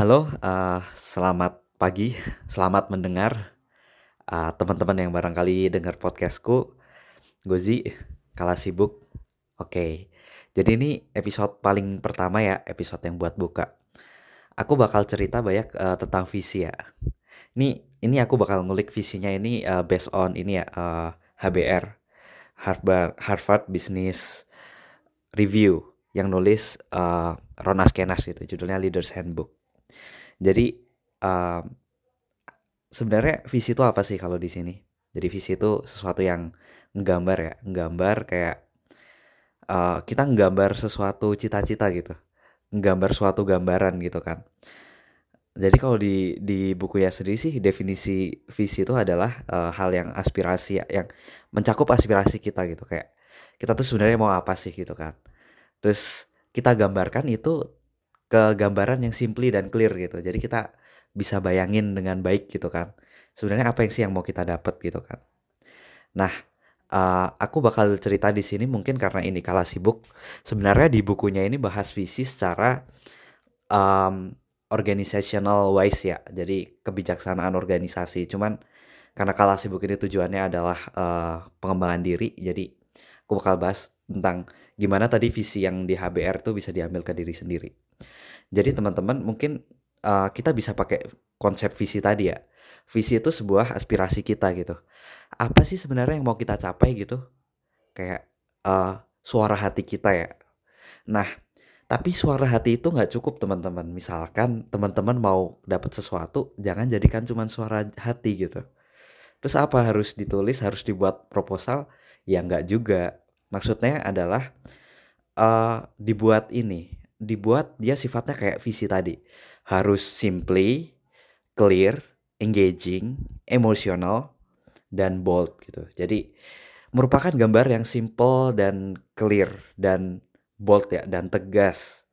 Halo, eee, selamat pagi, selamat mendengar, eee, teman-teman yang barangkali dengar podcastku, Gozi, kala sibuk. Oke, jadi ini episode paling pertama ya, episode yang buat buka. Aku bakal cerita banyak, eee, tentang visi ya. Ini ini aku bakal ngulik visinya ini, eee, based on ini ya, eee, HBR, Harvard Harvard Business Review yang nulis, eee, Ron Askenas gitu, judulnya Leaders Handbook. Jadi, mmm, sebenarnya visi itu apa sih kalau di sini? Jadi visi itu sesuatu yang nggambar ya, nggambar kayak, eee, kita nggambar sesuatu cita-cita gitu, nggambar suatu gambaran gitu kan. Jadi kalau di di bukunya sendiri sih definisi visi itu adalah, eee, hal yang aspirasi ya, yang mencakup aspirasi kita gitu, kayak kita tuh sebenarnya mau apa sih gitu kan. Terus kita gambarkan itu ke gambaran yang simply dan clear gitu. Jadi kita bisa bayangin dengan baik gitu kan. Sebenarnya apa yang sih yang mau kita dapat gitu kan. Nah, eee, aku bakal cerita di sini mungkin karena ini kala sibuk. Sebenarnya di bukunya ini bahas visi secara, mmm, organizational wise ya, jadi kebijaksanaan organisasi. Cuman karena kala sibuk ini tujuannya adalah, eee, pengembangan diri, jadi aku bakal bahas tentang gimana tadi visi yang di HBR tuh bisa diambil ke diri sendiri. Jadi teman-teman mungkin, eee, kita bisa pakai konsep visi tadi ya. Visi itu sebuah aspirasi kita gitu. Apa sih sebenarnya yang mau kita capai gitu? Kayak, eee, suara hati kita ya. Nah, tapi suara hati itu nggak cukup teman-teman. Misalkan teman-teman mau dapat sesuatu, jangan jadikan cuman suara hati gitu. Terus apa, harus ditulis, harus dibuat proposal? Ya nggak juga. Maksudnya adalah, eee, dibuat ini, dibuat dia sifatnya kayak visi tadi. Harus simply, clear, engaging, emosional, dan bold gitu. Jadi merupakan gambar yang simple dan clear dan bold ya, dan tegas,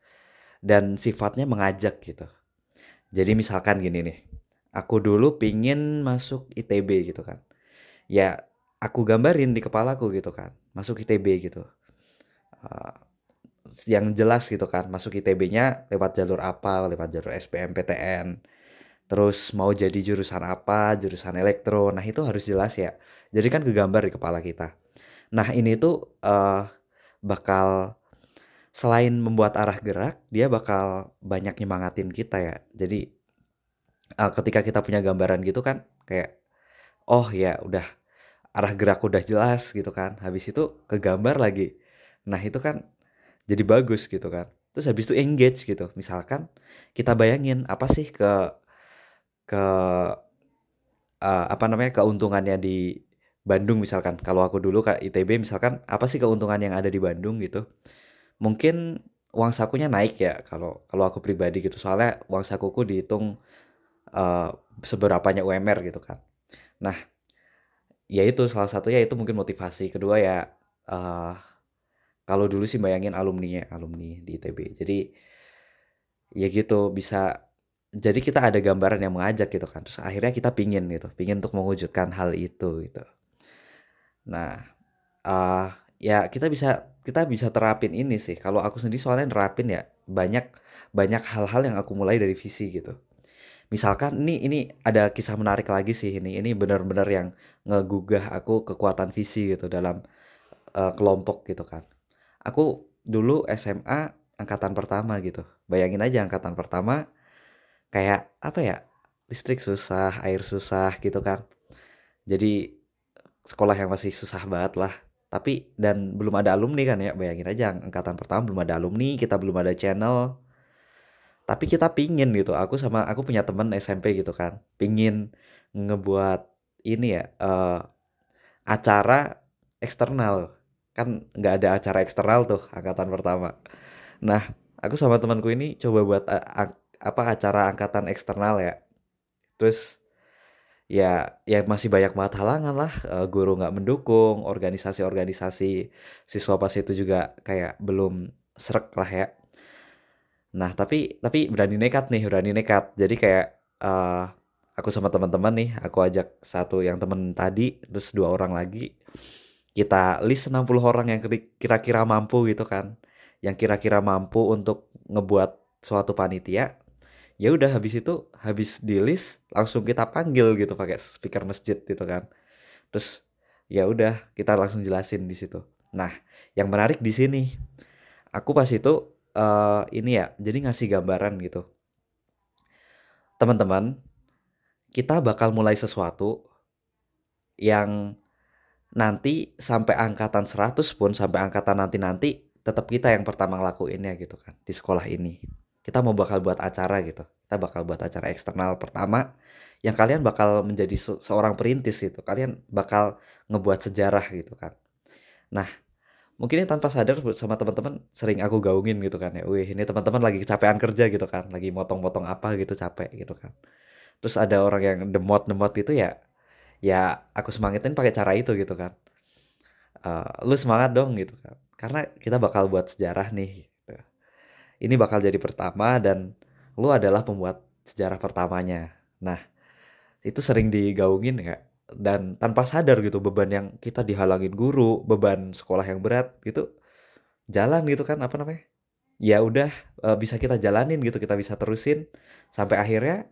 dan sifatnya mengajak gitu. Jadi misalkan gini nih, aku dulu pingin masuk ITB gitu kan. Ya aku gambarin di kepalaku gitu kan, masuk ITB gitu. Eee, yang jelas gitu kan, masuk ITB-nya lewat jalur apa, lewat jalur SBMPTN, terus mau jadi jurusan apa, jurusan elektro, nah itu harus jelas ya. Jadi kan kegambar di kepala kita. Nah ini tuh, eee, bakal selain membuat arah gerak, dia bakal banyak nyemangatin kita ya. Jadi, eee, ketika kita punya gambaran gitu kan, kayak, oh ya udah arah gerak udah jelas gitu kan, habis itu kegambar lagi. Nah itu kan jadi bagus gitu kan. Terus habis itu engage gitu. Misalkan kita bayangin apa sih ke ke eee, apa namanya, keuntungannya di Bandung misalkan. Kalau aku dulu ke ITB misalkan, apa sih keuntungan yang ada di Bandung gitu. Mungkin uang sakunya naik ya kalau kalau aku pribadi gitu. Soalnya uang sakuku dihitung, eee, seberapanya UMR gitu kan. Nah, ya itu salah satunya itu mungkin motivasi. Kedua ya, eee, kalau dulu sih bayangin alumninya, alumni di ITB. Jadi, ya gitu bisa jadi kita ada gambaran yang mengajak gitu kan. Terus akhirnya kita pingin gitu, pingin untuk mewujudkan hal itu gitu. Nah, eee, ya kita bisa kita bisa terapin ini sih. Kalau aku sendiri soalnya nerapin ya, banyak banyak hal-hal yang aku mulai dari visi gitu. Misalkan ini ini ada kisah menarik lagi sih ini. Ini benar-benar yang ngegugah aku kekuatan visi gitu dalam, eee, kelompok gitu kan. Aku dulu SMA angkatan pertama gitu. Bayangin aja angkatan pertama kayak apa ya, listrik susah, air susah gitu kan. Jadi sekolah yang masih susah banget lah. Tapi dan belum ada alumni kan ya, bayangin aja angkatan pertama belum ada alumni, kita belum ada channel. Tapi kita pingin gitu, aku sama aku punya temen SMP gitu kan, pingin ngebuat ini ya, eee, acara eksternal. Kan nggak ada acara eksternal tuh angkatan pertama. Nah, aku sama temanku ini coba buat, ak apa, acara angkatan eksternal ya. Terus ya ya masih banyak banget halangan lah, eee, guru nggak mendukung, organisasi-organisasi siswa pas itu juga kayak belum sreg lah ya. Nah tapi tapi berani nekat nih, berani nekat. Jadi kayak, eee, aku sama teman-teman nih, aku ajak satu yang temen tadi, terus 2 orang lagi, kita list 60 orang yang kira-kira mampu gitu kan. Yang kira-kira mampu untuk ngebuat suatu panitia, ya udah habis itu habis di list langsung kita panggil gitu pakai speaker masjid gitu kan. Terus ya udah kita langsung jelasin di situ. Nah yang menarik di sini aku pas itu uh, ini ya jadi ngasih gambaran gitu. Teman-teman kita bakal mulai sesuatu yang nanti sampai angkatan 100 pun sampai angkatan nanti-nanti tetap kita yang pertama ngelakuinnya gitu kan di sekolah ini. Kita mau bakal buat acara gitu. Kita bakal buat acara eksternal pertama yang kalian bakal menjadi se seorang perintis gitu. Kalian bakal ngebuat sejarah gitu kan. Nah mungkin ini tanpa sadar sama teman-teman sering aku gaungin gitu kan ya. Wih ini teman-teman lagi kecapean kerja gitu kan. Lagi motong-motong apa gitu capek gitu kan. Terus ada orang yang demot-demot gitu ya ya aku semangatin pakai cara itu gitu kan. Uh, lu semangat dong gitu kan. Karena kita bakal buat sejarah nih ini bakal jadi pertama dan lu adalah pembuat sejarah pertamanya. Nah, itu sering digaungin ya dan tanpa sadar gitu beban yang kita dihalangin guru, beban sekolah yang berat gitu jalan gitu kan apa namanya? Ya udah e, bisa kita jalanin gitu, kita bisa terusin. Sampai akhirnya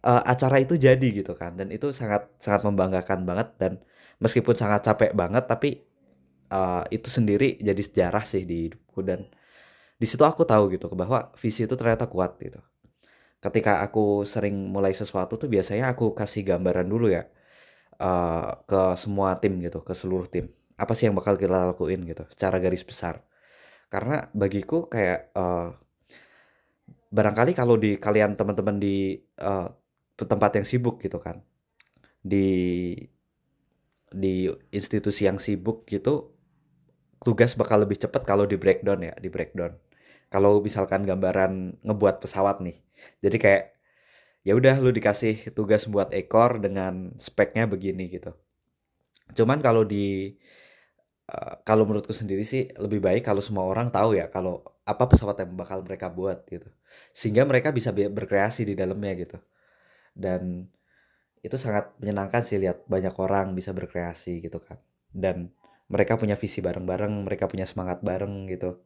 e, acara itu jadi gitu kan. Dan itu sangat sangat membanggakan banget dan meskipun sangat capek banget tapi uh, itu sendiri jadi sejarah sih di hidupku. Dan di situ aku tahu gitu bahwa visi itu ternyata kuat gitu. Ketika aku sering mulai sesuatu tuh biasanya aku kasih gambaran dulu ya uh, ke semua tim gitu ke seluruh tim. Apa sih yang bakal kita lakuin gitu secara garis besar. Karena bagiku kayak uh, barangkali kalau di kalian teman-teman di uh, tempat yang sibuk gitu kan di di institusi yang sibuk gitu tugas bakal lebih cepat kalau di breakdown ya di breakdown kalau misalkan gambaran ngebuat pesawat nih. Jadi kayak ya udah lu dikasih tugas buat ekor dengan speknya begini gitu. Cuman kalau di uh, kalau menurutku sendiri sih lebih baik kalau semua orang tahu ya kalau apa pesawat yang bakal mereka buat gitu. Sehingga mereka bisa berkreasi di dalamnya gitu. Dan itu sangat menyenangkan sih lihat banyak orang bisa berkreasi gitu kan. Dan mereka punya visi bareng-bareng, mereka punya semangat bareng gitu.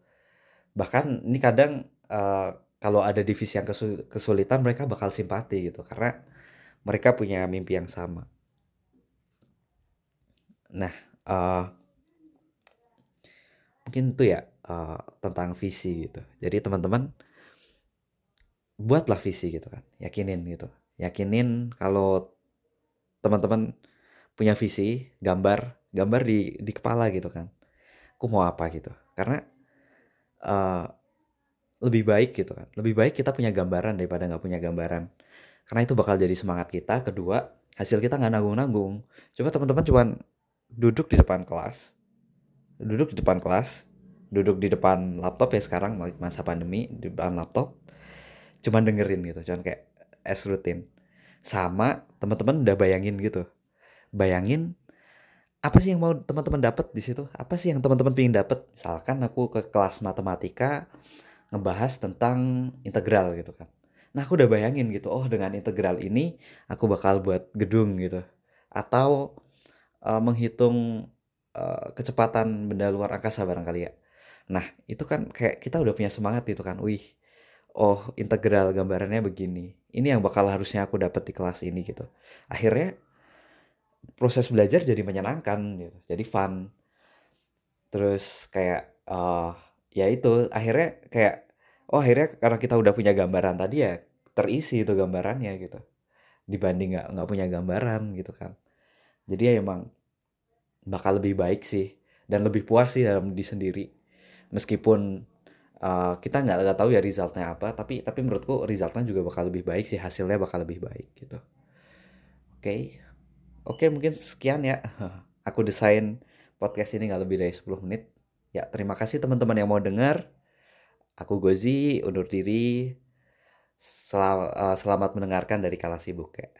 Bahkan ini kadang uh, kalau ada divisi yang kesulitan mereka bakal simpati gitu karena mereka punya mimpi yang sama. Nah uh, mungkin itu ya uh, tentang visi gitu. Jadi teman-teman buatlah visi gitu kan yakinin gitu yakinin kalau teman-teman punya visi gambar gambar di di kepala gitu kan. Aku mau apa gitu. Karena uh, lebih baik gitu kan. Lebih baik kita punya gambaran daripada nggak punya gambaran. Karena itu bakal jadi semangat kita. Kedua hasil kita nggak nanggung-nanggung. Coba teman-teman cuman duduk di depan kelas duduk di depan kelas duduk di depan laptop ya sekarang masa pandemi di depan laptop cuman dengerin gitu. Cuman kayak es rutin sama teman-teman udah bayangin gitu bayangin apa sih yang mau teman-teman dapat di situ? Apa sih yang teman-teman pengen dapat? Misalkan aku ke kelas matematika ngebahas tentang integral gitu kan. Nah, aku udah bayangin gitu, oh dengan integral ini aku bakal buat gedung gitu. Atau uh, menghitung uh, kecepatan benda luar angkasa barangkali ya. Nah, itu kan kayak kita udah punya semangat gitu kan. Wih, oh integral gambarannya begini. Ini yang bakal harusnya aku dapat di kelas ini gitu. Akhirnya proses belajar jadi menyenangkan gitu jadi fun terus kayak uh, ya itu akhirnya kayak oh akhirnya karena kita udah punya gambaran tadi ya terisi itu gambarannya gitu dibanding nggak nggak punya gambaran gitu kan jadi ya emang bakal lebih baik sih dan lebih puas sih dalam diri sendiri meskipun uh, kita nggak nggak tahu ya resultnya apa tapi tapi menurutku resultnya juga bakal lebih baik sih hasilnya bakal lebih baik gitu oke okay. Oke, mungkin sekian ya. Aku desain podcast ini nggak lebih dari 10 menit. Ya, terima kasih teman-teman yang mau dengar. Aku Gozi, undur diri. Sel uh, selamat mendengarkan dari Kala Sibuk ya.